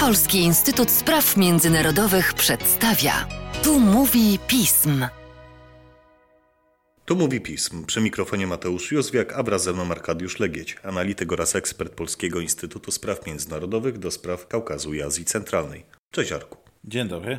Polski Instytut Spraw Międzynarodowych przedstawia. Tu mówi pism. Tu mówi pism. Przy mikrofonie Mateusz Józwiak, a wraz ze mną Arkadiusz Legieć, analityk oraz ekspert Polskiego Instytutu Spraw Międzynarodowych do spraw Kaukazu i Azji Centralnej. Cześć Arku. Dzień dobry.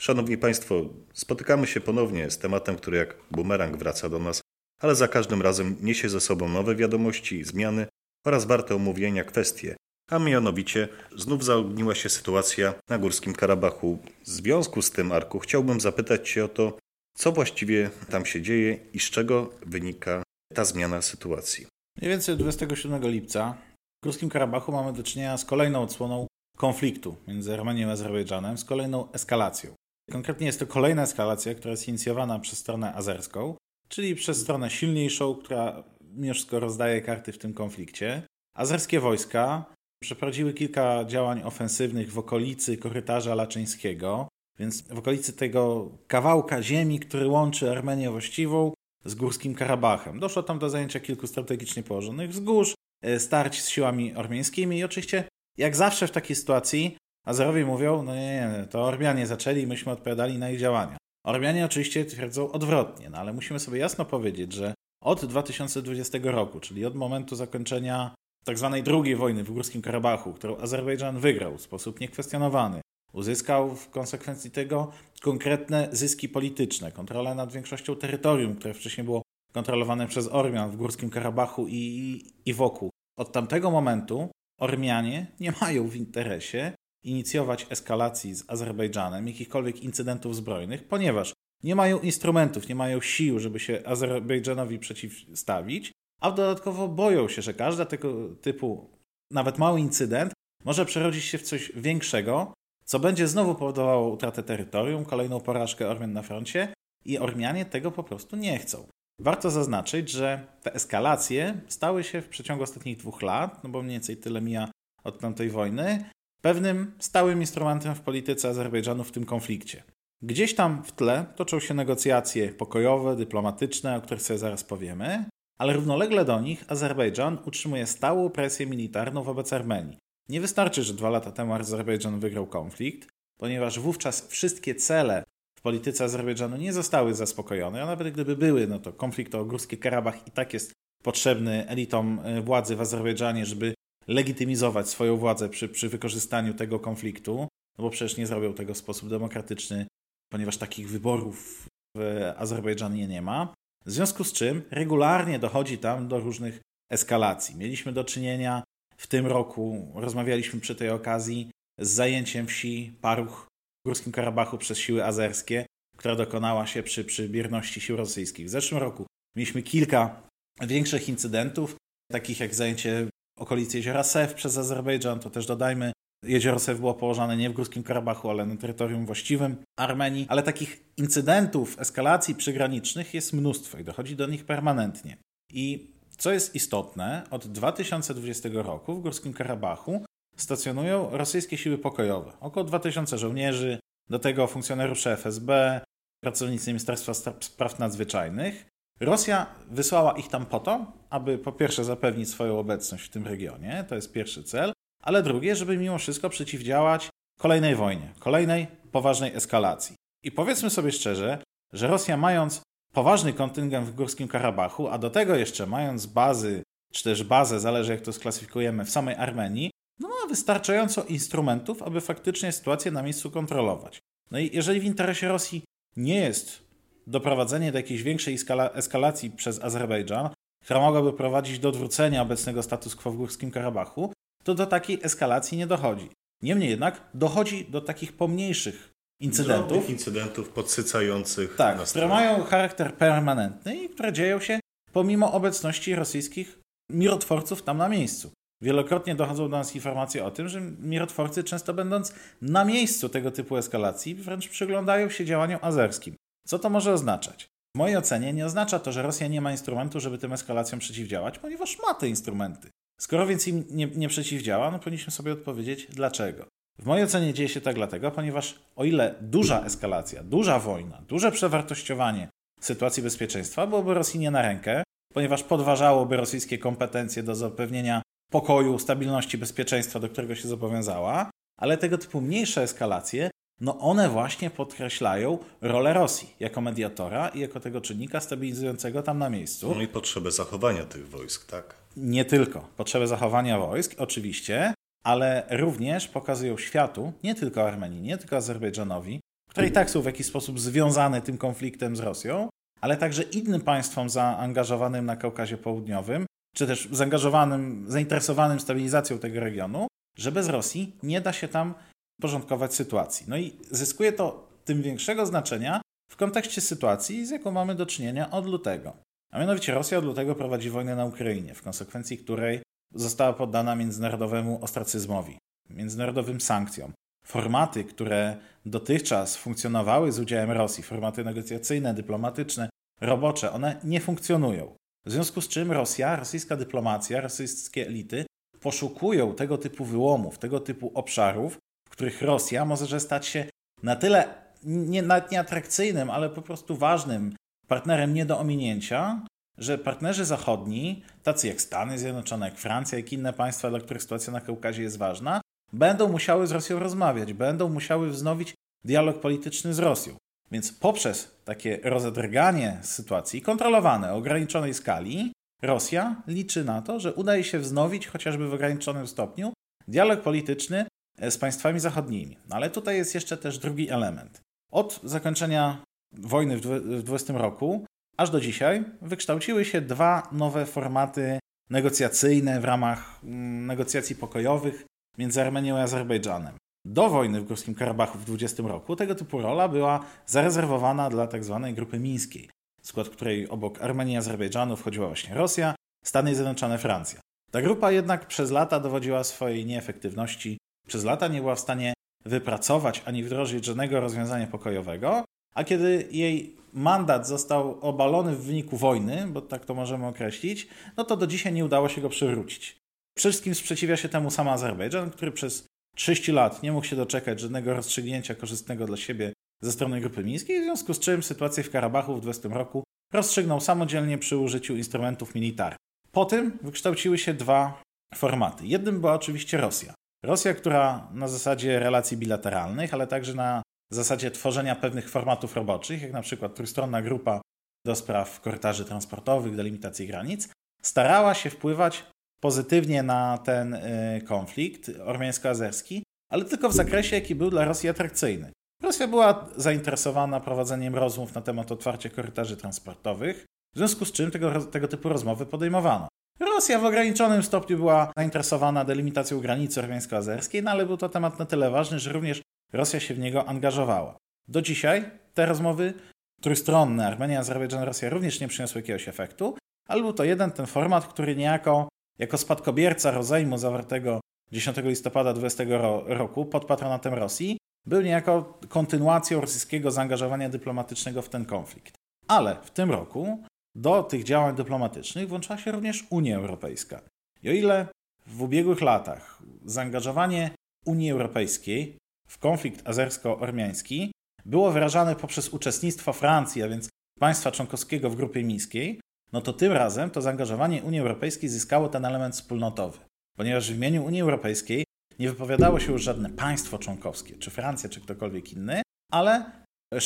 Szanowni Państwo, spotykamy się ponownie z tematem, który jak bumerang wraca do nas, ale za każdym razem niesie ze sobą nowe wiadomości, zmiany oraz warte omówienia kwestie, a mianowicie znów zaogniła się sytuacja na Górskim Karabachu. W związku z tym, Arku, chciałbym zapytać Cię o to, co właściwie tam się dzieje i z czego wynika ta zmiana sytuacji. Mniej więcej 27 lipca w Górskim Karabachu mamy do czynienia z kolejną odsłoną konfliktu między Armenią a Azerbejdżanem, z kolejną eskalacją. Konkretnie jest to kolejna eskalacja, która jest inicjowana przez stronę azerską, czyli przez stronę silniejszą, która mimo wszystko rozdaje karty w tym konflikcie. Azerskie wojska przeprowadziły kilka działań ofensywnych w okolicy korytarza laczyńskiego, więc w okolicy tego kawałka ziemi, który łączy Armenię właściwą z Górskim Karabachem. Doszło tam do zajęcia kilku strategicznie położonych wzgórz, e, starć z siłami ormiańskimi i oczywiście, jak zawsze w takiej sytuacji, Azerowie mówią, no nie, nie, to Ormianie zaczęli, myśmy odpowiadali na ich działania. Ormianie oczywiście twierdzą odwrotnie, no ale musimy sobie jasno powiedzieć, że od 2020 roku, czyli od momentu zakończenia Tak drugiej wojny w Górskim Karabachu, którą Azerbejdżan wygrał w sposób niekwestionowany, uzyskał w konsekwencji tego konkretne zyski polityczne, kontrolę nad większością terytorium, które wcześniej było kontrolowane przez Ormian w Górskim Karabachu i, i wokół. Od tamtego momentu Ormianie nie mają w interesie inicjować eskalacji z Azerbejdżanem, jakichkolwiek incydentów zbrojnych, ponieważ nie mają instrumentów, nie mają sił, żeby się Azerbejdżanowi przeciwstawić, a dodatkowo boją się, że każda tego typu, nawet mały incydent, może przerodzić się w coś większego, co będzie znowu powodowało utratę terytorium, kolejną porażkę Ormian na froncie i Ormianie tego po prostu nie chcą. Warto zaznaczyć, że te eskalacje stały się w przeciągu ostatnich dwóch lat, no bo mniej więcej tyle mija od tamtej wojny, pewnym stałym instrumentem w polityce Azerbejdżanu w tym konflikcie. Gdzieś tam w tle toczą się negocjacje pokojowe, dyplomatyczne, o których sobie zaraz powiemy, ale równolegle do nich Azerbejdżan utrzymuje stałą presję militarną wobec Armenii. Nie wystarczy, że dwa lata temu Azerbejdżan wygrał konflikt, ponieważ wówczas wszystkie cele w polityce Azerbejdżanu nie zostały zaspokojone, a nawet gdyby były, no to konflikt o Górskie Karabach i tak jest potrzebny elitom e, władzy w Azerbejdżanie, żeby legitymizować swoją władzę przy, przy wykorzystaniu tego konfliktu, no bo przecież nie zrobią tego w sposób demokratyczny, ponieważ takich wyborów w Azerbejdżanie nie ma. W związku z czym regularnie dochodzi tam do różnych eskalacji. Mieliśmy do czynienia w tym roku, rozmawialiśmy przy tej okazji, z zajęciem wsi Paruch w Górskim Karabachu przez siły azerskie, która dokonała się przy, przy bierności sił rosyjskich. W zeszłym roku mieliśmy kilka większych incydentów, takich jak zajęcie okolicy jeziora Sef przez Azerbejdżan, to też dodajmy, Jezioro Sef było położone nie w Górskim Karabachu, ale na terytorium właściwym Armenii, ale takich incydentów, eskalacji przygranicznych jest mnóstwo i dochodzi do nich permanentnie. I co jest istotne, od 2020 roku w Górskim Karabachu stacjonują rosyjskie siły pokojowe. Około 2000 żołnierzy, do tego funkcjonariusze FSB, pracownicy Ministerstwa Spraw Nadzwyczajnych. Rosja wysłała ich tam po to, aby po pierwsze zapewnić swoją obecność w tym regionie, to jest pierwszy cel, ale drugie, żeby mimo wszystko przeciwdziałać kolejnej wojnie, kolejnej poważnej eskalacji. I powiedzmy sobie szczerze, że Rosja mając poważny kontyngent w Górskim Karabachu, a do tego jeszcze mając bazy, czy też bazę, zależy jak to sklasyfikujemy, w samej Armenii, no ma wystarczająco instrumentów, aby faktycznie sytuację na miejscu kontrolować. No i jeżeli w interesie Rosji nie jest doprowadzenie do jakiejś większej eskalacji przez Azerbejdżan, która mogłaby prowadzić do odwrócenia obecnego status quo w Górskim Karabachu, to do takiej eskalacji nie dochodzi. Niemniej jednak dochodzi do takich pomniejszych incydentów. Drobnych incydentów podsycających. Tak, które mają charakter permanentny i które dzieją się pomimo obecności rosyjskich mirotworców tam na miejscu. Wielokrotnie dochodzą do nas informacje o tym, że mirotworcy, często będąc na miejscu tego typu eskalacji, wręcz przyglądają się działaniom azerskim. Co to może oznaczać? W mojej ocenie nie oznacza to, że Rosja nie ma instrumentu, żeby tym eskalacjom przeciwdziałać, ponieważ ma te instrumenty. Skoro więc im nie, nie przeciwdziała, no powinniśmy sobie odpowiedzieć dlaczego. W mojej ocenie dzieje się tak dlatego, ponieważ o ile duża eskalacja, duża wojna, duże przewartościowanie sytuacji bezpieczeństwa byłoby Rosji nie na rękę, ponieważ podważałoby rosyjskie kompetencje do zapewnienia pokoju, stabilności, bezpieczeństwa, do którego się zobowiązała, ale tego typu mniejsze eskalacje, no one właśnie podkreślają rolę Rosji jako mediatora i jako tego czynnika stabilizującego tam na miejscu. No i potrzebę zachowania tych wojsk, tak? Nie tylko. Potrzebę zachowania wojsk, oczywiście, ale również pokazują światu, nie tylko Armenii, nie tylko Azerbejdżanowi, które i tak są w jakiś sposób związane tym konfliktem z Rosją, ale także innym państwom zaangażowanym na Kaukazie Południowym, czy też zaangażowanym, zainteresowanym stabilizacją tego regionu, że bez Rosji nie da się tam porządkować sytuacji. No i zyskuje to tym większego znaczenia w kontekście sytuacji, z jaką mamy do czynienia od lutego. A mianowicie Rosja od lutego prowadzi wojnę na Ukrainie, w konsekwencji której została poddana międzynarodowemu ostracyzmowi, międzynarodowym sankcjom. Formaty, które dotychczas funkcjonowały z udziałem Rosji, formaty negocjacyjne, dyplomatyczne, robocze, one nie funkcjonują. W związku z czym Rosja, rosyjska dyplomacja, rosyjskie elity poszukują tego typu wyłomów, tego typu obszarów, w których Rosja może stać się na tyle nie, nawet nieatrakcyjnym, ale po prostu ważnym partnerem nie do ominięcia, że partnerzy zachodni, tacy jak Stany Zjednoczone, jak Francja, jak inne państwa, dla których sytuacja na Kaukazie jest ważna, będą musiały z Rosją rozmawiać, będą musiały wznowić dialog polityczny z Rosją. Więc poprzez takie rozedrganie sytuacji, kontrolowane, ograniczonej skali, Rosja liczy na to, że udaje się wznowić chociażby w ograniczonym stopniu dialog polityczny e, z państwami zachodnimi. No ale tutaj jest jeszcze też drugi element. Od zakończenia wojny w 20 roku aż do dzisiaj wykształciły się dwa nowe formaty negocjacyjne w ramach mm, negocjacji pokojowych między Armenią i Azerbejdżanem. Do wojny w Górskim Karabachu w 20 roku tego typu rola była zarezerwowana dla tzw. Tak grupy mińskiej, w skład której obok Armenii i Azerbejdżanu wchodziła właśnie Rosja, Stany Zjednoczone, Francja. Ta grupa jednak przez lata dowodziła swojej nieefektywności, przez lata nie była w stanie wypracować ani wdrożyć żadnego rozwiązania pokojowego, a kiedy jej mandat został obalony w wyniku wojny, bo tak to możemy określić, no to do dzisiaj nie udało się go przywrócić. Wszystkim sprzeciwia się temu sam Azerbejdżan, który przez 30 lat nie mógł się doczekać żadnego rozstrzygnięcia korzystnego dla siebie ze strony Grupy Mińskiej, w związku z czym sytuację w Karabachu w 20 roku rozstrzygnął samodzielnie przy użyciu instrumentów militarnych. Po tym wykształciły się dwa formaty. Jednym była oczywiście Rosja. Rosja, która na zasadzie relacji bilateralnych, ale także na zasadzie tworzenia pewnych formatów roboczych, jak na przykład trójstronna grupa do spraw korytarzy transportowych, delimitacji granic, starała się wpływać pozytywnie na ten y, konflikt ormiańsko-azerski, ale tylko w zakresie, jaki był dla Rosji atrakcyjny. Rosja była zainteresowana prowadzeniem rozmów na temat otwarcia korytarzy transportowych, w związku z czym tego, tego typu rozmowy podejmowano. Rosja w ograniczonym stopniu była zainteresowana delimitacją granicy ormiańsko-azerskiej, no ale był to temat na tyle ważny, że również Rosja się w niego angażowała. Do dzisiaj te rozmowy trójstronne, Armenia, Azerbejdżan, Rosja również nie przyniosły jakiegoś efektu, ale był to jeden ten format, który niejako jako spadkobierca rozejmu zawartego 10 listopada 20 roku pod patronatem Rosji był niejako kontynuacją rosyjskiego zaangażowania dyplomatycznego w ten konflikt. Ale w tym roku do tych działań dyplomatycznych włączyła się również Unia Europejska. I o ile w ubiegłych latach zaangażowanie Unii Europejskiej w konflikt azersko-ormiański było wyrażane poprzez uczestnictwo Francji, a więc państwa członkowskiego w grupie mińskiej, no to tym razem to zaangażowanie Unii Europejskiej zyskało ten element wspólnotowy, ponieważ w imieniu Unii Europejskiej nie wypowiadało się już żadne państwo członkowskie, czy Francja, czy ktokolwiek inny, ale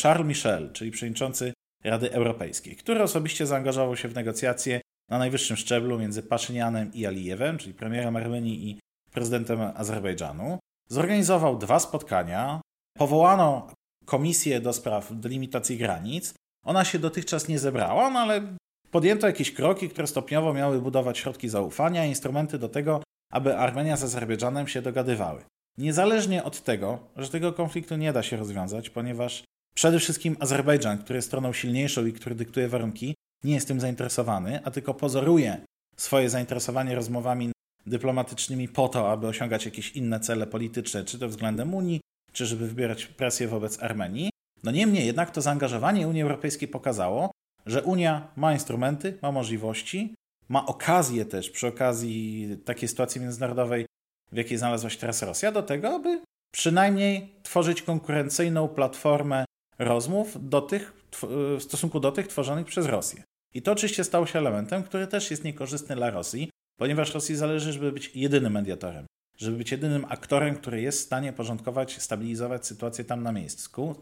Charles Michel, czyli przewodniczący Rady Europejskiej, który osobiście zaangażował się w negocjacje na najwyższym szczeblu między Paszynianem i Alijewem, czyli premierem Armenii i prezydentem Azerbejdżanu. Zorganizował dwa spotkania, powołano komisję do spraw delimitacji granic. Ona się dotychczas nie zebrała, no ale podjęto jakieś kroki, które stopniowo miały budować środki zaufania i instrumenty do tego, aby Armenia z Azerbejdżanem się dogadywały. Niezależnie od tego, że tego konfliktu nie da się rozwiązać, ponieważ przede wszystkim Azerbejdżan, który jest stroną silniejszą i który dyktuje warunki, nie jest tym zainteresowany, a tylko pozoruje swoje zainteresowanie rozmowami dyplomatycznymi po to, aby osiągać jakieś inne cele polityczne, czy to względem Unii, czy żeby wybierać presję wobec Armenii. No niemniej jednak to zaangażowanie Unii Europejskiej pokazało, że Unia ma instrumenty, ma możliwości, ma okazję też przy okazji takiej sytuacji międzynarodowej, w jakiej znalazła się teraz Rosja, do tego, aby przynajmniej tworzyć konkurencyjną platformę rozmów do tych, w stosunku do tych tworzonych przez Rosję. I to oczywiście stało się elementem, który też jest niekorzystny dla Rosji, ponieważ Rosji zależy, żeby być jedynym mediatorem. żeby być jedynym aktorem, który jest w stanie porządkować, stabilizować sytuację tam na miejscu.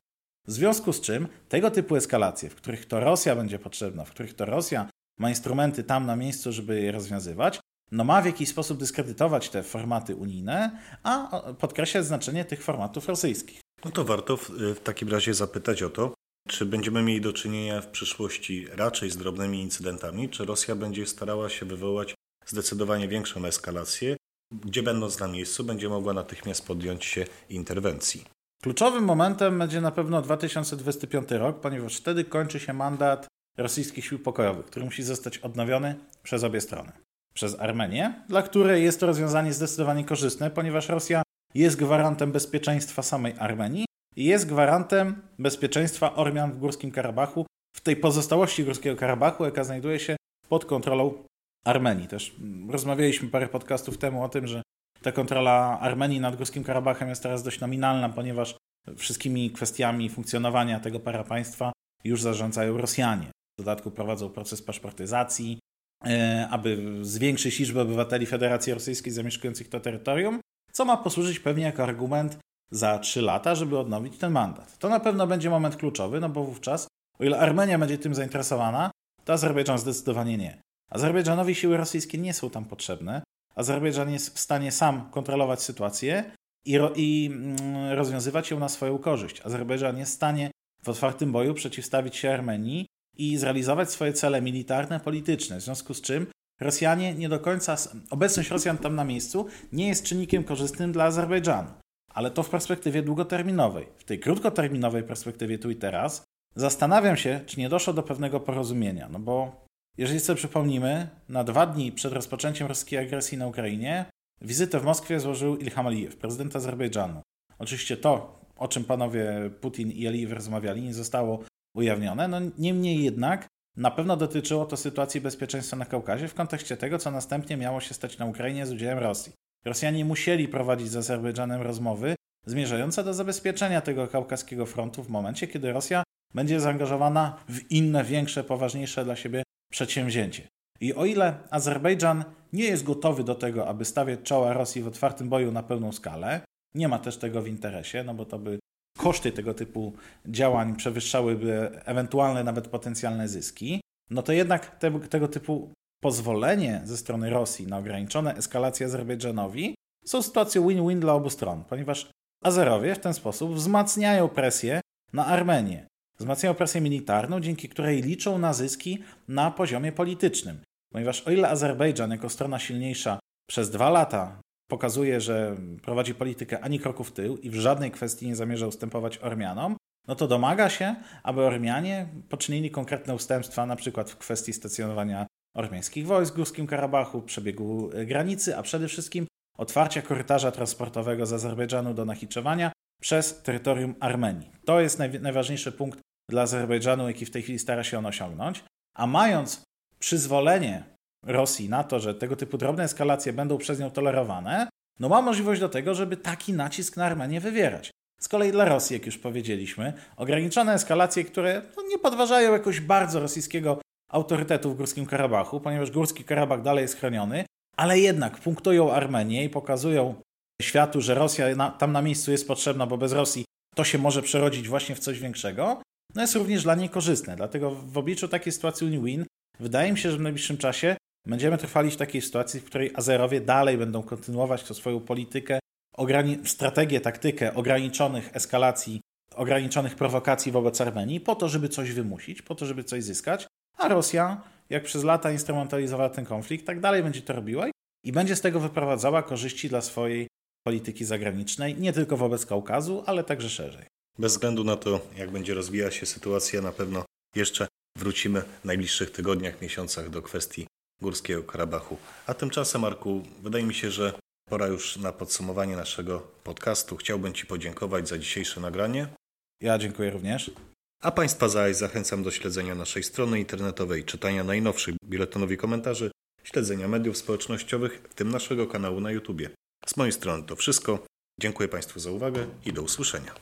W związku z czym tego typu eskalacje, w których to Rosja będzie potrzebna, w których to Rosja ma instrumenty tam na miejscu, żeby je rozwiązywać, no ma w jakiś sposób dyskredytować te formaty unijne, a podkreślać znaczenie tych formatów rosyjskich. No to warto w, w takim razie zapytać o to, czy będziemy mieli do czynienia w przyszłości raczej z drobnymi incydentami, czy Rosja będzie starała się wywołać zdecydowanie większą eskalację, gdzie będąc na miejscu będzie mogła natychmiast podjąć się interwencji. Kluczowym momentem będzie na pewno 2025 rok, ponieważ wtedy kończy się mandat rosyjskich sił pokojowych, który musi zostać odnowiony przez obie strony. Przez Armenię, dla której jest to rozwiązanie zdecydowanie korzystne, ponieważ Rosja jest gwarantem bezpieczeństwa samej Armenii i jest gwarantem bezpieczeństwa Ormian w Górskim Karabachu, w tej pozostałości Górskiego Karabachu, jaka znajduje się pod kontrolą Armenii. Też rozmawialiśmy parę podcastów temu o tym, że ta kontrola Armenii nad Górskim Karabachem jest teraz dość nominalna, ponieważ wszystkimi kwestiami funkcjonowania tego parapaństwa już zarządzają Rosjanie. W dodatku prowadzą proces paszportyzacji, e, aby zwiększyć liczbę obywateli Federacji Rosyjskiej zamieszkujących to terytorium, co ma posłużyć pewnie jako argument za trzy lata, żeby odnowić ten mandat. To na pewno będzie moment kluczowy, no bo wówczas, o ile Armenia będzie tym zainteresowana, to Azerbejdżan zdecydowanie nie. Azerbejdżanowi siły rosyjskie nie są tam potrzebne. Azerbejdżan jest w stanie sam kontrolować sytuację i, ro, i mm, rozwiązywać ją na swoją korzyść. Azerbejdżan jest w stanie w otwartym boju przeciwstawić się Armenii i zrealizować swoje cele militarne, polityczne, w związku z czym Rosjanie nie do końca, obecność Rosjan tam na miejscu nie jest czynnikiem korzystnym dla Azerbejdżanu, ale to w perspektywie długoterminowej. W tej krótkoterminowej perspektywie tu i teraz zastanawiam się, czy nie doszło do pewnego porozumienia, no bo jeżeli sobie przypomnimy, na dwa dni przed rozpoczęciem rosyjskiej agresji na Ukrainie wizytę w Moskwie złożył Ilham Aliyev, prezydent Azerbejdżanu. Oczywiście to, o czym panowie Putin i Aliyev rozmawiali, nie zostało ujawnione. No, niemniej jednak na pewno dotyczyło to sytuacji bezpieczeństwa na Kaukazie w kontekście tego, co następnie miało się stać na Ukrainie z udziałem Rosji. Rosjanie musieli prowadzić z Azerbejdżanem rozmowy zmierzające do zabezpieczenia tego kaukaskiego frontu w momencie, kiedy Rosja będzie zaangażowana w inne, większe, poważniejsze dla siebie przedsięwzięcie. I o ile Azerbejdżan nie jest gotowy do tego, aby stawiać czoła Rosji w otwartym boju na pełną skalę, nie ma też tego w interesie, no bo to by koszty tego typu działań przewyższałyby ewentualne nawet potencjalne zyski, no to jednak te, tego typu pozwolenie ze strony Rosji na ograniczone eskalacje Azerbejdżanowi są sytuacją win-win dla obu stron, ponieważ Azerowie w ten sposób wzmacniają presję na Armenię. Wzmacniają presję militarną, dzięki której liczą na zyski na poziomie politycznym. Ponieważ o ile Azerbejdżan jako strona silniejsza przez dwa lata pokazuje, że prowadzi politykę ani kroku w tył i w żadnej kwestii nie zamierza ustępować Ormianom, no to domaga się, aby Ormianie poczynili konkretne ustępstwa, na przykład w kwestii stacjonowania ormiańskich wojsk w Górskim Karabachu, przebiegu granicy, a przede wszystkim otwarcia korytarza transportowego z Azerbejdżanu do Nachiczewania przez terytorium Armenii. To jest naj, najważniejszy punkt dla Azerbejdżanu, jaki w tej chwili stara się on osiągnąć. A mając przyzwolenie Rosji na to, że tego typu drobne eskalacje będą przez nią tolerowane, no ma możliwość do tego, żeby taki nacisk na Armenię wywierać. Z kolei dla Rosji, jak już powiedzieliśmy, ograniczone eskalacje, które no, nie podważają jakoś bardzo rosyjskiego autorytetu w Górskim Karabachu, ponieważ Górski Karabach dalej jest chroniony, ale jednak punktują Armenię i pokazują światu, że Rosja na, tam na miejscu jest potrzebna, bo bez Rosji to się może przerodzić właśnie w coś większego, no jest również dla niej korzystne. Dlatego w obliczu takiej sytuacji win-win wydaje mi się, że w najbliższym czasie będziemy trwali w takiej sytuacji, w której Azerowie dalej będą kontynuować swoją politykę, strategię, taktykę ograniczonych eskalacji, ograniczonych prowokacji wobec Armenii, po to, żeby coś wymusić, po to, żeby coś zyskać, a Rosja, jak przez lata instrumentalizowała ten konflikt, tak dalej będzie to robiła i będzie z tego wyprowadzała korzyści dla swojej polityki zagranicznej, nie tylko wobec Kaukazu, ale także szerzej. Bez względu na to, jak będzie rozwijała się sytuacja, na pewno jeszcze wrócimy w najbliższych tygodniach, miesiącach do kwestii Górskiego Karabachu. A tymczasem, Marku, wydaje mi się, że pora już na podsumowanie naszego podcastu. Chciałbym Ci podziękować za dzisiejsze nagranie. Ja dziękuję również. A Państwa zaś zachęcam do śledzenia naszej strony internetowej, czytania najnowszych biuletynowych komentarzy, śledzenia mediów społecznościowych, w tym naszego kanału na YouTube. Z mojej strony to wszystko. Dziękuję Państwu za uwagę i do usłyszenia.